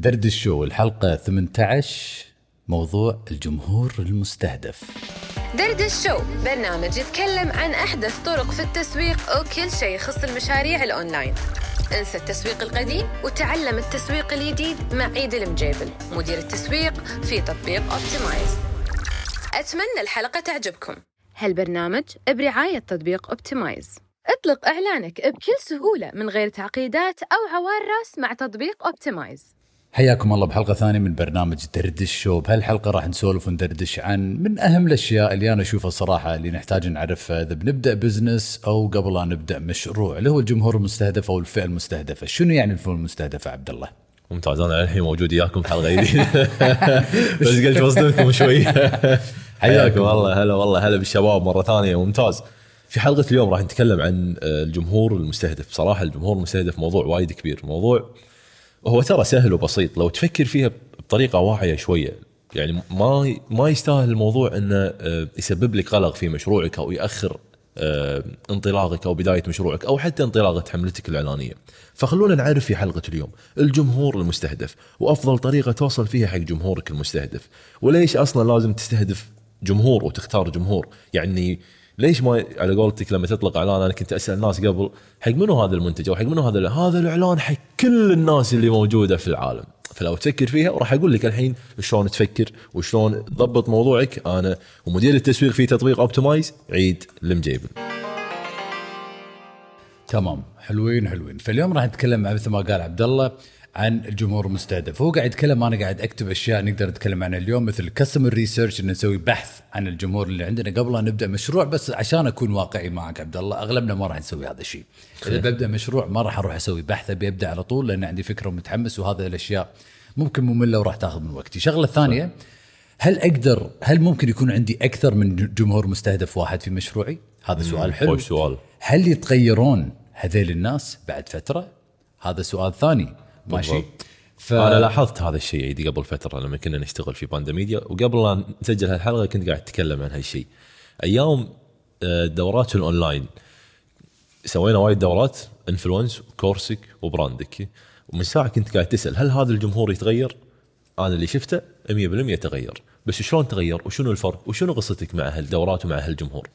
درد الشو الحلقة 18 موضوع الجمهور المستهدف. درد الشو برنامج يتكلم عن أحدث طرق في التسويق وكل شيء يخص المشاريع الأونلاين. انسى التسويق القديم وتعلم التسويق الجديد مع عيد المجيبل مدير التسويق في تطبيق اوبتمايز أتمنى الحلقة تعجبكم. هالبرنامج برعاية تطبيق اوبتمايز اطلق إعلانك بكل سهولة من غير تعقيدات أو عوار راس مع تطبيق اوبتمايز حياكم الله بحلقة ثانية من برنامج دردش شو. بهالحلقة راح نسولف وندردش عن من أهم الأشياء اللي أنا أشوفها صراحة اللي نحتاج نعرفها إذا بنبدأ بزنس أو قبل أن نبدأ مشروع اللي هو الجمهور المستهدف أو الفئة المستهدفة. شنو يعني الفئة المستهدفة عبد الله؟ ممتاز. أنا الحين موجود وياكم حلقة جديدة. بس قلت بصدمكم شوي. حياكم الله. هلا والله هلا بالشباب مرة ثانية. ممتاز. في حلقة اليوم راح نتكلم عن آه، الجمهور المستهدف. صراحة الجمهور المستهدف موضوع وايد كبير. موضوع هو ترى سهل وبسيط. لو تفكر فيها بطريقة واعية شوية يعني ما ما يستاهل الموضوع إنه آه، يسبب لك قلق في مشروعك أو يأخر آه، انطلاقك أو بداية مشروعك أو حتى انطلاقة حملتك الإعلانية. فخلونا نعرف في حلقة اليوم الجمهور المستهدف وأفضل طريقة توصل فيها حق جمهورك المستهدف. وليش أصلا لازم تستهدف جمهور وتختار جمهور؟ يعني ليش ما على قولتك لما تطلق إعلان أنا كنت أسأل الناس قبل حق منو هذا المنتج؟ أو حق منو هذا هذا الإعلان حق كل الناس اللي موجودة في العالم. فلو تفكر فيها وراح أقول لك الحين شلون تفكر وشلون تضبط موضوعك. أنا ومدير التسويق في تطبيق اوبتمايز عيد المجيبل تمام. حلوين حلوين. فاليوم راح نتكلم مثل ما قال عبد الله عن الجمهور المستهدف. هو قاعد يتكلم أنا قاعد أكتب أشياء نقدر نتكلم عنها اليوم مثل customer research ان نسوي بحث عن الجمهور اللي عندنا. قبل ان نبدأ مشروع بس عشان أكون واقعي معك عبد الله أغلبنا ما راح نسوي هذا الشيء. إذا ببدأ مشروع ما راح أروح أسوي بحث أبي أبدأ على طول لأن عندي فكرة ومتحمس وهذا الأشياء ممكن مملة وراح تاخذ من وقتي. الشغله الثانية هل أقدر هل ممكن يكون عندي أكثر من جمهور مستهدف واحد في مشروعي؟ هذا سؤال حلو. سؤال. هل يتغيرون هذيل الناس بعد فترة؟ هذا سؤال ثاني. ماشي. ف... أنا لاحظت هذا الشيء عيدي قبل فترة لما كنا نشتغل في باندا ميديا وقبل لا نسجل هالحلقة كنت قاعد أتكلم عن هالشيء أيام آه، دورات الأونلاين سوينا وايد دورات انفلونس كورسك وبراندك ومن ساعة كنت قاعد تسأل هل هذا الجمهور يتغير؟ أنا اللي شفته 100% تغير بس شلون تغير وشنو الفرق وشنو قصتك مع هالدورات ومع هالجمهور؟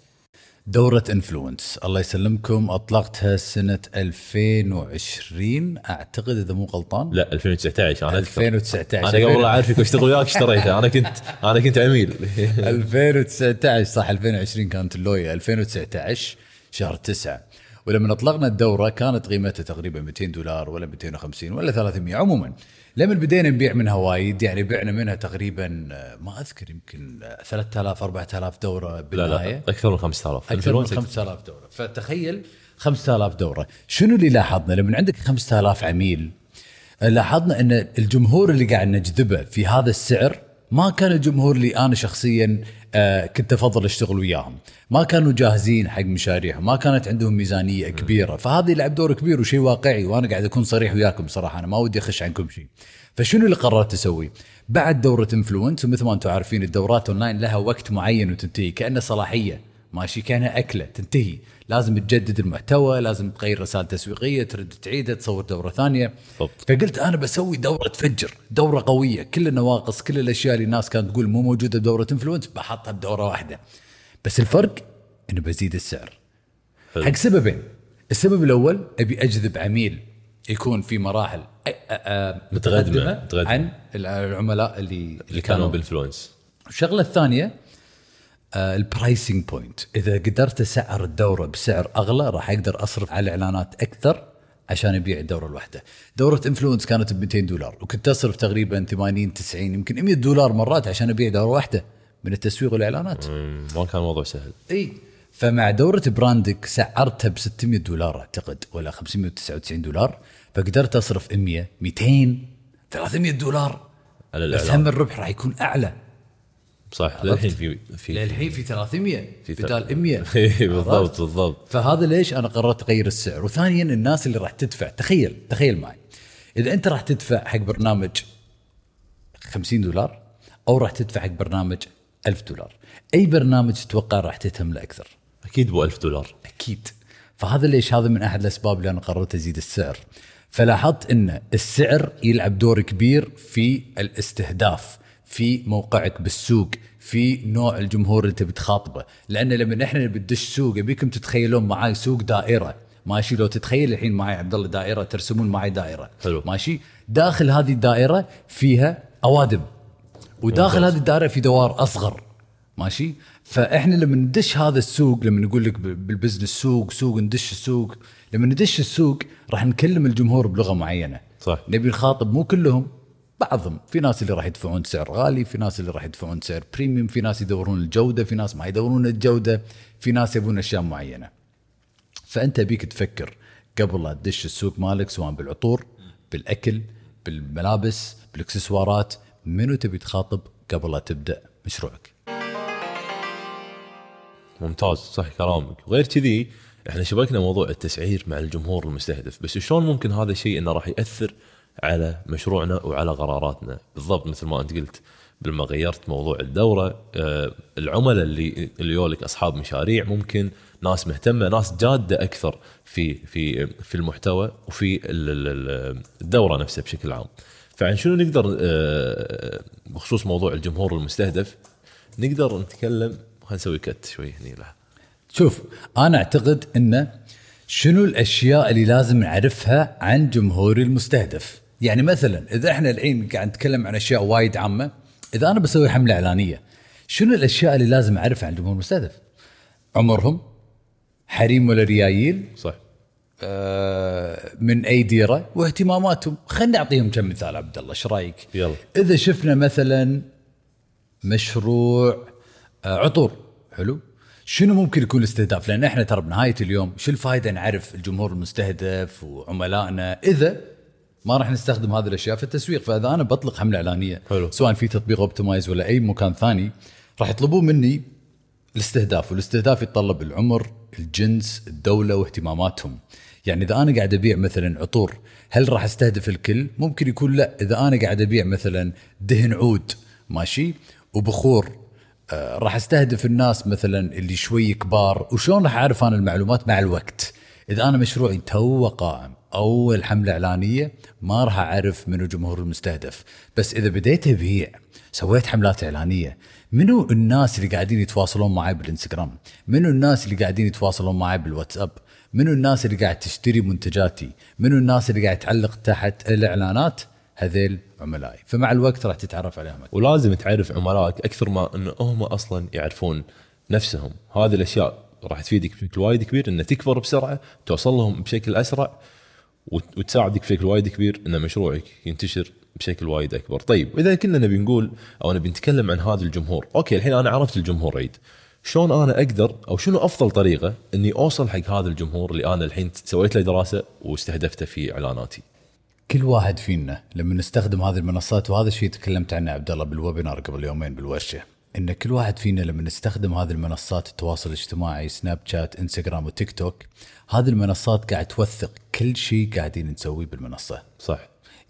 دورة إنفلونس. الله يسلمكم. اطلقتها سنة 2020 أعتقد إذا مو غلطان. لا 2019 أنا أذكر. 2019 أنا قبل لا اعرفك واشتغل وياك اشتريته أنا كنت أنا كنت عميل. 2019 صح 2020 كانت اللوية. 2019 شهر 9 ولما أطلقنا الدورة كانت قيمتها تقريبا 200 دولار ولا 250 ولا 300 عموما. لما بدينا نبيع منها وايد يعني بعنا منها تقريبا آه، ما أذكر يمكن آه، 3000 4000 دورة لا بالنهايه لا أكثر من 5000 أكثر من 5000 دورة. فتخيل 5000 دورة. شنو اللي لاحظنا؟ لما عندك 5000 عميل لاحظنا إن الجمهور اللي قاعد نجذبه في هذا السعر ما كان الجمهور اللي أنا شخصيا آه، كنت أفضل أشتغل وياهم. ما كانوا جاهزين حق مشاريعهم ما كانت عندهم ميزانية كبيرة. فهذا يلعب دور كبير وشيء واقعي وأنا قاعد أكون صريح وياكم صراحة أنا ما ودي أخش عنكم شيء. فشنو اللي قررت أسوي؟ بعد دورة انفلونس ومثل ما أنتم عارفين الدورات اونلاين لها وقت معين وتنتهي كأنها صلاحية. ماشي كانها أكله تنتهي. لازم تجدد المحتوى لازم تغير رسائل تسويقية ترد تعيدها تصور دورة ثانية. بالضبط. فقلت أنا بسوي دورة تفجر دورة قوية. كل النواقص كل الأشياء اللي الناس كانت تقول مو موجودة بدورة انفلونس بحطها بدورة واحدة. بس الفرق إنه بزيد السعر. حلو. حق سببين. السبب الأول أبي أجذب عميل يكون في مراحل متقدمة. عن العملاء اللي اللي كانوا بالانفلونس الشغلة الثانية ال pricing point إذا قدرت أسعر الدورة بسعر أغلى راح أقدر أصرف على إعلانات أكثر عشان أبيع الدورة الواحدة. دورة انفلونس كانت ب 200 دولار وكنت أصرف تقريبا 80 90 يمكن 100 دولار مرات عشان أبيع دورة واحدة من التسويق والإعلانات. ما كان الموضوع سهل. إي. فمع دورة براندك سعرتها ب 600 دولار أعتقد ولا 599 دولار فقدرت أصرف 100 200 300 دولار. على بس الإعلان. هم الربح راح يكون أعلى. صح للحين في في للحين في 300 في بدال 100 إيه، بالضبط؟ بالضبط. فهذا ليش أنا قررت أغير السعر؟ وثانيا الناس اللي راح تدفع تخيل تخيل معي. إذا أنت راح تدفع حق برنامج 50 دولار أو راح تدفع حق برنامج 1000 دولار. أي برنامج تتوقع راح تهتم له أكثر؟ أكيد ب 1000 دولار. أكيد. فهذا ليش هذا من أحد الأسباب اللي أنا قررت أزيد السعر. فلاحظت إن السعر يلعب دور كبير في الاستهداف. في موقعك بالسوق في نوع الجمهور اللي تبي تخاطبه. لأن لما إحنا بندش سوق أبيكم تتخيلون معاي سوق دائرة. ماشي؟ لو تتخيل الحين معي عبد الله دائرة ترسمون معي دائرة. حلو. ماشي؟ داخل هذه الدائرة فيها أوادم. وداخل ممتاز. هذه الدائرة في دوار أصغر. ماشي؟ فإحنا لما ندش هذا السوق لما نقول لك بال business سوق سوق ندش السوق لما ندش السوق راح نكلم الجمهور بلغة معينة. صح. نبي نخاطب مو كلهم. بعضهم في ناس اللي راح يدفعون سعر غالي في ناس اللي راح يدفعون سعر premium في ناس يدورون الجودة في ناس ما يدورون الجودة في ناس يبون أشياء معينة. فأنت بيك تفكر قبل لا تدش السوق مالك سواء بالعطور بالأكل بالملابس بالإكسسوارات منو تبي تخاطب قبل لا تبدأ مشروعك؟ ممتاز صح كلامك. وغير كذي إحنا شبكنا موضوع التسعير مع الجمهور المستهدف بس شلون ممكن هذا الشيء إنه راح يأثر على مشروعنا وعلى قراراتنا. بالضبط مثل ما أنت قلت لما غيرت موضوع الدورة آه، العملاء اللي اللي يولك أصحاب مشاريع ممكن ناس مهتمة ناس جادة أكثر في في في المحتوى وفي ال- ال- الدورة نفسها بشكل عام. فعن شنو نقدر آه، بخصوص موضوع الجمهور المستهدف نقدر نتكلم خلينا نسوي كت شوي هني له شوف أنا أعتقد إنه شنو الأشياء اللي لازم نعرفها عن جمهوري المستهدف؟ يعني مثلا إذا إحنا الحين قاعد نتكلم عن أشياء وايد عامة إذا أنا بسوي حملة إعلانية شنو الأشياء اللي لازم أعرفها عن الجمهور المستهدف عمرهم حريم ولا ريايل صح. آه، من أي ديرة؟ واهتماماتهم. خليني أعطيهم كم مثال عبد الله إيش رأيك؟ يلا. إذا شفنا مثلا مشروع آه، عطور حلو؟ شنو ممكن يكون الاستهداف؟ لأن إحنا ترى بنهاية اليوم شو الفائده نعرف الجمهور المستهدف وعملائنا؟ إذا ما راح نستخدم هذه الأشياء في التسويق. فإذا أنا بطلق حملة إعلانية حلو. سواء في تطبيق اوبتمايز ولا أي مكان ثاني راح يطلبون مني الاستهداف والاستهداف يتطلب العمر الجنس الدولة واهتماماتهم. يعني إذا أنا قاعد أبيع مثلا عطور هل راح أستهدف الكل؟ ممكن يكون لا. إذا أنا قاعد أبيع مثلا دهن عود ماشي وبخور آه راح أستهدف الناس مثلا اللي شوي كبار. وشلون راح أعرف أنا المعلومات؟ مع الوقت. إذا أنا مشروعي تو قائم أول حملة إعلانية ما راح أعرف منو جمهور المستهدف. بس إذا بديت أبيع سويت حملات إعلانية منو الناس اللي قاعدين يتواصلون معي بالإنستغرام؟ منو الناس اللي قاعدين يتواصلون معي بالواتساب؟ منو الناس اللي قاعد تشتري منتجاتي؟ منو الناس اللي قاعد تعلق تحت الإعلانات؟ هذيل عملائي. فمع الوقت راح تتعرف عليهم. أكثر. ولازم تعرف عملائك أكثر ما انه هم أصلا يعرفون نفسهم. هذه الأشياء راح تفيدك بشكل وايد كبير إنه تكبر بسرعة توصل لهم بشكل أسرع وت- وتساعدك بشكل وايد كبير إن مشروعك ينتشر بشكل وايد أكبر. طيب واذا كنا نبي نقول أو نبي نتكلم عن هذا الجمهور okay الحين أنا عرفت الجمهور عيد. شلون أنا أقدر أو شنو أفضل طريقة إني أوصل حق هذا الجمهور اللي أنا الحين سويت له دراسة واستهدفته في إعلاناتي؟ كل واحد فينا لما نستخدم هذه المنصات وهذا الشيء تكلمت عنه عبد الله بال webinar قبل يومين بالورشه إن كل واحد فينا لما نستخدم هذه المنصات التواصل الاجتماعي سناب شات انستغرام وتيك توك هذه المنصات قاعد توثق كل شيء قاعدين نسويه بالمنصة. صح.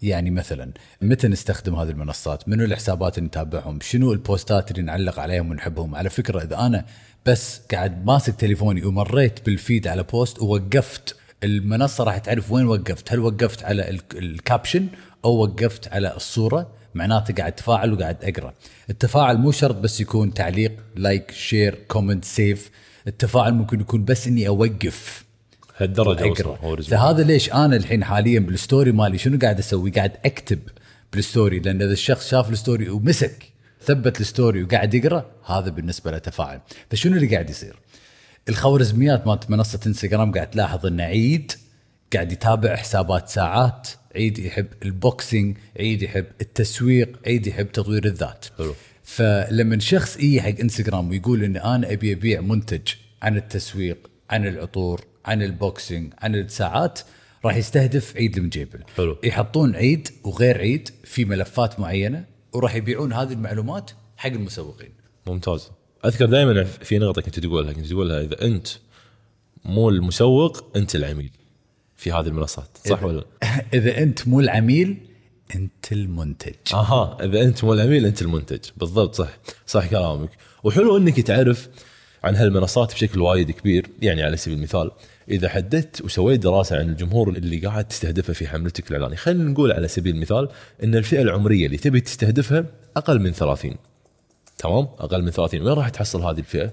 يعني مثلا متى نستخدم هذه المنصات؟ منو الحسابات اللي نتابعهم؟ شنو ال posts ات اللي نعلق عليهم ونحبهم؟ على فكرة إذا أنا بس قاعد ماسك تليفوني ومريت بال feed على post ووقفت المنصة راح تعرف وين وقفت. هل وقفت على ال- ال caption أو وقفت على الصورة؟ معناته قاعد اتفاعل وقاعد أقرأ. التفاعل مو شرط بس يكون تعليق like share comment save التفاعل ممكن يكون بس إني أوقف هالدرجة اقرا. فهذا ليش أنا الحين حاليا بال story مالي شنو قاعد أسوي؟ قاعد أكتب بال story. لأن إذا الشخص شاف ال story ومسك ثبت ال story وقاعد يقرأ هذا بالنسبة له تفاعل. فشنو اللي قاعد يصير؟ الخوارزميات مالت منصة انستغرام قاعد تلاحظ ان عيد. قاعد يتابع حسابات ساعات عيد يحب ال boxing عيد يحب التسويق عيد يحب تطوير الذات. حلو. فلما شخص يجي حق انستغرام ويقول ان أنا أبي أبيع منتج عن التسويق عن العطور عن ال boxing عن الساعات راح يستهدف عيد المجيبل حلو. يحطون عيد وغير عيد في ملفات معينة وراح يبيعون هذه المعلومات حق المسوقين. ممتاز. أذكر دائما في نقطة كنت تقولها كنت تقولها إذا أنت مو المسوق أنت العميل. في هذه المنصات صح ولا لا؟ إذا أنت مو العميل أنت المنتج. أها إذا أنت مو العميل أنت المنتج. بالضبط صح. صح كلامك. وحلو إنك تعرف عن هالمنصات بشكل وايد كبير. يعني على سبيل المثال إذا حددت وسويت دراسة عن الجمهور اللي قاعد تستهدفه في حملتك الاعلانيه خلينا نقول على سبيل المثال إن الفئة العمرية اللي تبي تستهدفها أقل من 30 تمام؟ أقل من 30 وين راح تحصل هذه الفئة؟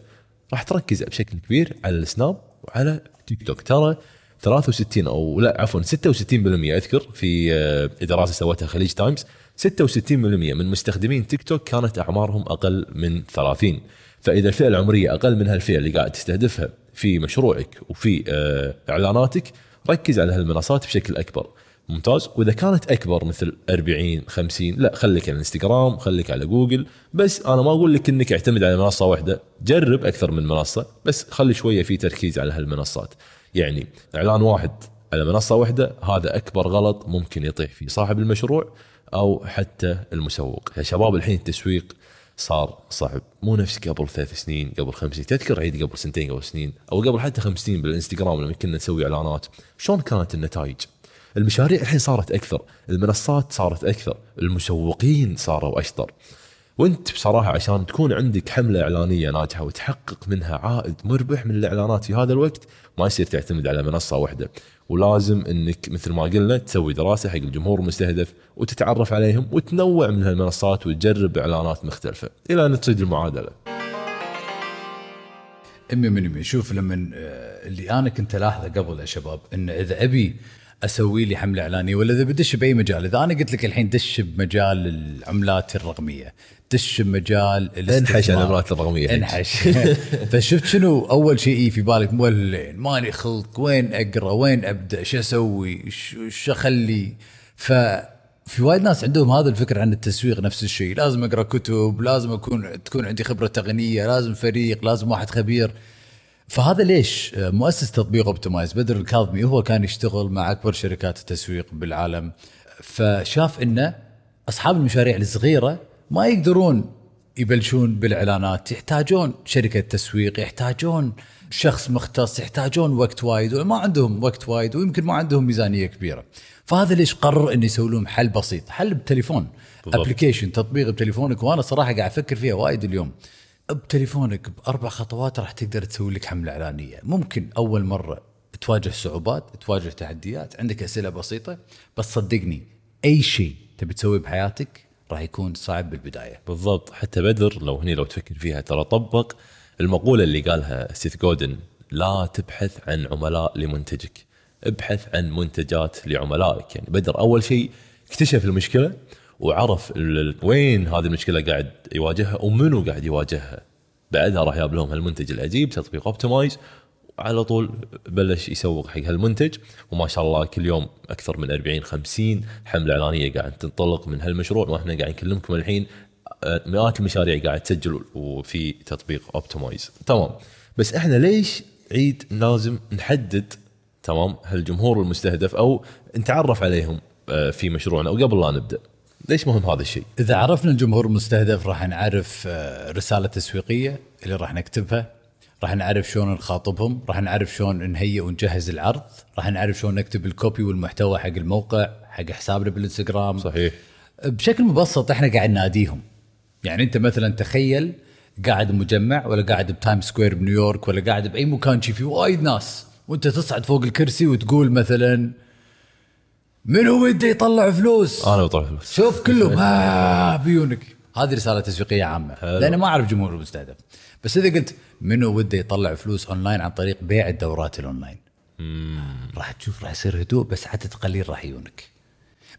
راح تركز بشكل كبير على السناب وعلى تيك توك. ترى 63 أو لا عفوا 66% أذكر في آه، دراسه سوتها خليج تايمز 66% من مستخدمين تيك توك كانت أعمارهم أقل من 30 فإذا الفئة العمرية أقل من هالفئة اللي قاعد تستهدفها في مشروعك وفي آه، إعلاناتك ركز على هالمنصات بشكل أكبر. ممتاز. وإذا كانت أكبر مثل 40 50 لا خليك على الانستغرام خليك على جوجل. بس أنا ما أقول لك إنك اعتمد على منصة واحدة جرب أكثر من منصة بس خلي شوية في تركيز على هالمنصات. يعني إعلان واحد على منصة واحدة هذا أكبر غلط ممكن يطيح فيه صاحب المشروع أو حتى المسوق. يا شباب الحين التسويق صار صعب. مو نفس قبل ثلاث سنين قبل خمس سنين. تذكر عيد قبل سنتين قبل سنين أو قبل حتى خمس سنين بالإنستغرام لما كنا نسوي إعلانات. شلون كانت النتائج؟ المشاريع الحين صارت أكثر المنصات صارت أكثر المسوقين صاروا أشطر. وانت بصراحة عشان تكون عندك حملة إعلانية ناجحة وتحقق منها عائد مربح من الإعلانات في هذا الوقت ما يصير تعتمد على منصة واحدة ولازم إنك مثل ما قلنا تسوي دراسة حق الجمهور المستهدف وتتعرف عليهم وتنوع من هالمنصات وتجرب إعلانات مختلفة إلى أن تصيد المعادلة. أمي من امي شوف لما آه، اللي أنا كنت ألاحظه قبل يا شباب إن إذا أبي أسوي لي حملة إعلانية ولا إذا بدش بأي مجال؟ إذا أنا قلت لك الحين دش بمجال العملات الرقمية دش بمجال انحش على العملات الرقمية انحش. فشفت شنو أول شيء في بالك؟ مولين ماني خلق وين أقرأ؟ وين أبدأ؟ شو أسوي؟ شو أخلي؟ ف في وايد ناس عندهم هذا الفكر عن التسويق نفس الشيء. لازم أقرأ كتب لازم أكون تكون عندي خبرة تقنية لازم فريق لازم واحد خبير. فهذا ليش مؤسس تطبيق اوبتمايز بدر الكاظمي هو كان يشتغل مع أكبر شركات التسويق بالعالم فشاف إن أصحاب المشاريع الصغيرة ما يقدرون يبلشون بالإعلانات يحتاجون شركة تسويق يحتاجون شخص مختص يحتاجون وقت وايد وما عندهم وقت وايد ويمكن ما عندهم ميزانية كبيرة. فهذا ليش قرر إنه يسوي لهم حل بسيط حل بتليفون application تطبيق بتليفونك وأنا صراحة قاعد أفكر فيها وايد اليوم. بتليفونك بأربع خطوات راح تقدر تسوي لك حملة إعلانية. ممكن أول مرة تواجه صعوبات تواجه تحديات عندك أسئلة بسيطة بس صدقني أي شيء تبي تسويه بحياتك راح يكون صعب بالبداية. بالضبط. حتى بدر لو هني لو تفكر فيها ترى طبق المقولة اللي قالها ستيف جودن لا تبحث عن عملاء لمنتجك ابحث عن منتجات لعملائك. يعني بدر أول شيء اكتشف المشكلة وعرف وين هذه المشكلة قاعد يواجهها ومنو قاعد يواجهها. بعدها راح جاب لهم هالمنتج العجيب تطبيق اوبتمايز على طول بلش يسوق حق هالمنتج وما شاء الله كل يوم أكثر من 40 50 حملة إعلانية قاعد تنطلق من هالمشروع. وإحنا قاعد نكلمكم الحين آه، مئات المشاريع قاعد تسجل وفي تطبيق اوبتمايز تمام. بس إحنا ليش عيد لازم نحدد تمام هالجمهور المستهدف أو نتعرف عليهم آه، في مشروعنا؟ وقبل لا نبدأ. ليش مهم هذا الشيء؟ إذا عرفنا الجمهور المستهدف راح نعرف آه، رسالة تسويقية اللي راح نكتبها. راح نعرف شلون نخاطبهم. راح نعرف شلون نهيئ ونجهز العرض. راح نعرف شلون نكتب ال copy والمحتوى حق الموقع حق حسابنا بالإنستغرام. صحيح. بشكل مبسط إحنا قاعد نناديهم. يعني أنت مثلا تخيل قاعد بمجمع ولا قاعد بتايم سكوير بنيويورك ولا قاعد بأي مكان شي في وايد ناس. وأنت تصعد فوق الكرسي وتقول مثلا منو وده يطلع فلوس؟ أنا بطلع فلوس. شوف كلهم. ها بيجونك. هذه رسالة تسويقية عامة. لأن ما أعرف جمهور المستهدف. بس إذا قلت منو وده يطلع فلوس أونلاين عن طريق بيع الدورات الأونلاين؟ راح تشوف راح يصير هدوء بس عدد قليل راح يجونك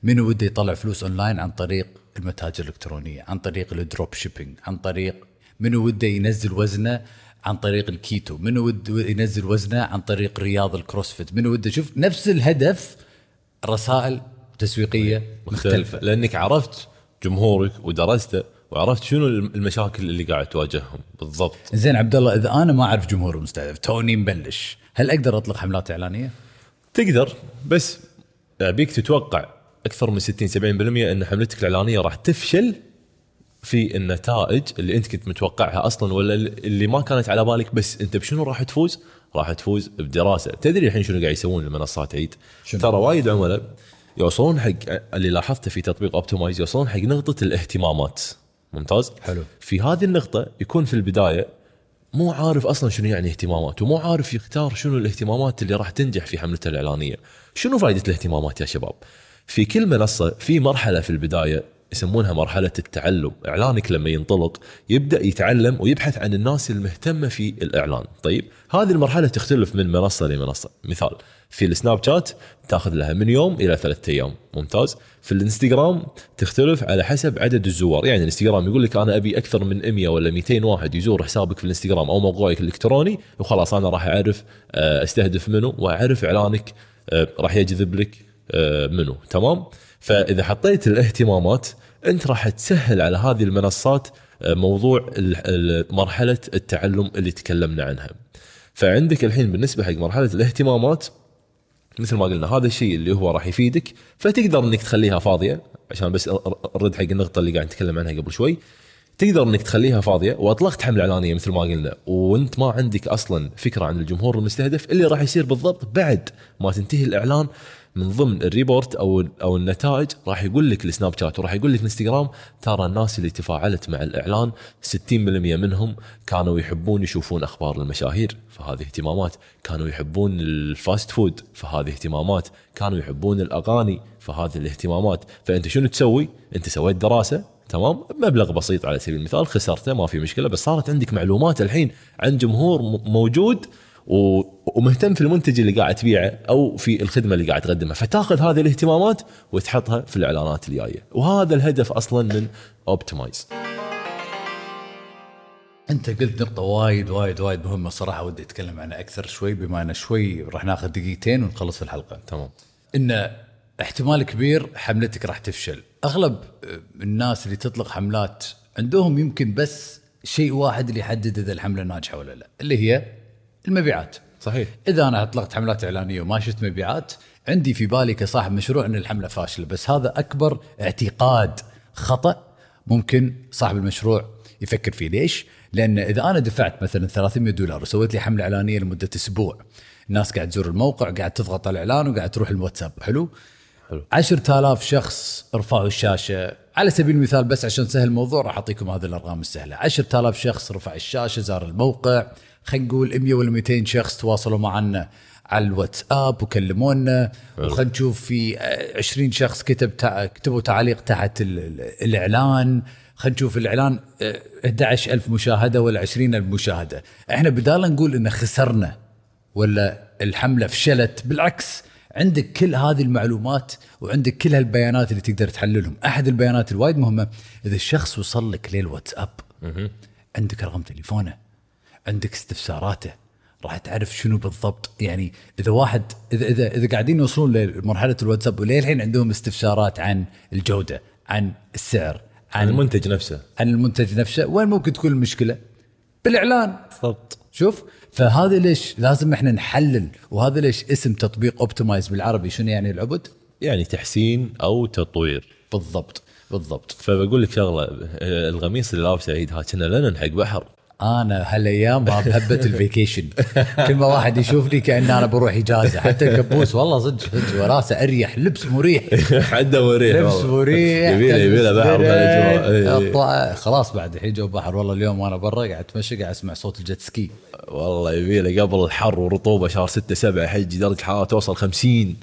منو وده يطلع فلوس أونلاين عن طريق المتاجر الإلكترونية عن طريق ال drop shipping عن طريق منو وده ينزل وزنه عن طريق الكيتو منو وده ينزل وزنه عن طريق رياضة ال CrossFit منو وده شوف نفس الهدف رسائل تسويقية مختلفة. لأنك عرفت جمهورك ودرسته وعرفت شنو المشاكل اللي قاعد تواجههم. بالضبط. زين عبد الله إذا أنا ما أعرف جمهور المستهدف توني مبلش. هل أقدر أطلق حملات إعلانية؟ تقدر بس أبيك تتوقع أكثر من 60 70% إن حملتك الإعلانية راح تفشل في النتائج اللي انت كنت متوقعها أصلا ولا اللي ما كانت على بالك بس انت بشنو راح تفوز؟ راح تفوز بدراسة، تدري الحين شنو قاعد يسوون المنصات عيد؟ ترى وايد عملاء يوصلون حق اللي لاحظته في تطبيق اوبتمايز يوصلون حق نقطة الاهتمامات ممتاز؟ حلو في هذه النقطة يكون في البداية مو عارف أصلا شنو يعني اهتمامات ومو عارف يختار شنو الاهتمامات اللي راح تنجح في حملته الإعلانية شنو فائده الاهتمامات يا شباب في كل منصة في مرحلة في البداية يسمونها مرحلة التعلم. إعلانك لما ينطلق يبدأ يتعلم ويبحث عن الناس المهتمة في الإعلان. طيب هذه المرحلة تختلف من منصة لمنصة. مثال في السناب شات تأخذ لها من يوم إلى ثلاثة أيام. ممتاز. في الإنستغرام تختلف على حسب عدد الزوار. يعني الإنستغرام يقول لك أنا أبي أكثر من 100 ولا 200 واحد يزور حسابك في الإنستغرام أو موقعك الإلكتروني وخلاص أنا راح أعرف آه، أستهدف منه وأعرف إعلانك آه، راح يجذب لك آه، منه تمام؟ فإذا حطيت الاهتمامات أنت راح تسهل على هذه المنصات موضوع مرحلة التعلم اللي تكلمنا عنها. فعندك الحين بالنسبة حق مرحلة الاهتمامات مثل ما قلنا هذا الشيء اللي هو راح يفيدك فتقدر إنك تخليها فاضية عشان بس أرد حق النقطة اللي قاعد نتكلم عنها قبل شوي. تقدر إنك تخليها فاضية وأطلقت حملة إعلانية مثل ما قلنا وأنت ما عندك أصلا فكرة عن الجمهور المستهدف اللي راح يصير بالضبط بعد ما تنتهي الإعلان. من ضمن ال report أو أو النتائج راح يقول لك السناب شات وراح يقول لك الإنستغرام ترى الناس اللي تفاعلت مع الإعلان 60% منهم كانوا يحبون يشوفون أخبار المشاهير فهذه اهتمامات، كانوا يحبون ال fast food فهذه اهتمامات، كانوا يحبون الأغاني فهذه الاهتمامات، فأنت شنو تسوي؟ أنت سويت دراسة تمام؟ مبلغ بسيط على سبيل المثال خسرته ما في مشكلة بس صارت عندك معلومات الحين عن جمهور موجود ومهتم في المنتج اللي قاعد تبيعه أو في الخدمة اللي قاعد تقدمها. فتاخذ هذه الاهتمامات وتحطها في الإعلانات الجاية. وهذا الهدف أصلا من اوبتمايز أنت قلت نقطة وايد وايد وايد مهمة صراحة ودي أتكلم عنها أكثر شوي بما أن شوي راح ناخذ دقيقتين ونخلص الحلقة. تمام. إن احتمال كبير حملتك راح تفشل. أغلب الناس اللي تطلق حملات عندهم يمكن بس شيء واحد اللي يحدد إذا الحملة ناجحة ولا لا اللي هي المبيعات صحيح إذا أنا أطلقت حملات إعلانية وما شفت مبيعات عندي في بالي كصاحب مشروع إن الحملة فاشلة بس هذا أكبر اعتقاد خطأ ممكن صاحب المشروع يفكر فيه ليش؟ لأن إذا أنا دفعت مثلا 300 دولار وسويت لي حملة إعلانية لمدة أسبوع الناس قاعد تزور الموقع قاعد تضغط على الإعلان وقاعد تروح الواتساب حلو؟ حلو. 10000 شخص رفعوا الشاشة. على سبيل المثال بس عشان سهل الموضوع راح أعطيكم هذه الأرقام السهلة. 10000 شخص رفع الشاشة زار الموقع. خلينا نقول 100 ولا 200 شخص تواصلوا معنا على الواتساب وكلمونا. وخلينا نشوف في 20 شخص كتب كتبوا تعليق تحت الإعلان. خلينا نشوف الإعلان 11000 مشاهدة ولا 20000 مشاهدة. إحنا بدال نقول إن خسرنا ولا الحملة فشلت. بالعكس عندك كل هذه المعلومات وعندك كل هالبيانات اللي تقدر تحللهم. أحد البيانات الوايد مهمة إذا الشخص وصل لك للواتساب عندك رقم تليفونه عندك استفساراته راح تعرف شنو بالضبط. يعني إذا واحد إذا إذا, إذا قاعدين يوصلون لمرحلة الواتساب وللحين عندهم استفسارات عن الجودة عن السعر عن المنتج نفسه. عن المنتج نفسه وين ممكن تكون المشكلة؟ بالإعلان. بالضبط. شوف فهذا ليش لازم إحنا نحلل؟ وهذا ليش اسم تطبيق اوبتمايز بالعربي شنو يعني العبد؟ يعني تحسين أو تطوير. بالضبط بالضبط. فبقول لك شغلة القميص اللي لابسه عيد ها كنا لنا حق بحر. أنا هالأيام بهبه ال vacation. كل ما واحد يشوفني كأن أنا بروح إجازة. حتى الكبوس والله صدق صدق وراسه أريح لبس مريح. حده مريح. لبس مريح يبيله يبيله بحر إيه. خلاص بعد الحين جو بحر. والله اليوم وأنا برا قاعد أتمشى قاعد أسمع صوت ال jet ski. والله يبيله قبل الحر ورطوبة شهر 6 7 حج درجة الحراره توصل 50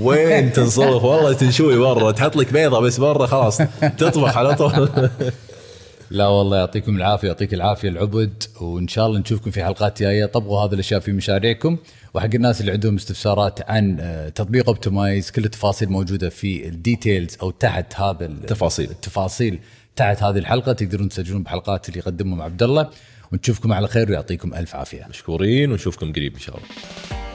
وين تنصرف؟ والله تنشوي برا. تحط لك بيضة بس برا خلاص. تطبخ على طول. لا والله يعطيكم العافية يعطيك العافية العبد. وإن شاء الله نشوفكم في حلقات جاية. طبقوا هذه الأشياء في مشاريعكم. وحق الناس اللي عندهم استفسارات عن آه، تطبيق اوبتمايز كل التفاصيل موجودة في ال details أو تحت هذا التفاصيل. التفاصيل تحت هذه الحلقة. تقدرون تسجلون بحلقات اللي يقدمهم عبد الله. ونشوفكم على خير ويعطيكم ألف عافية. مشكورين ونشوفكم قريب إن شاء الله.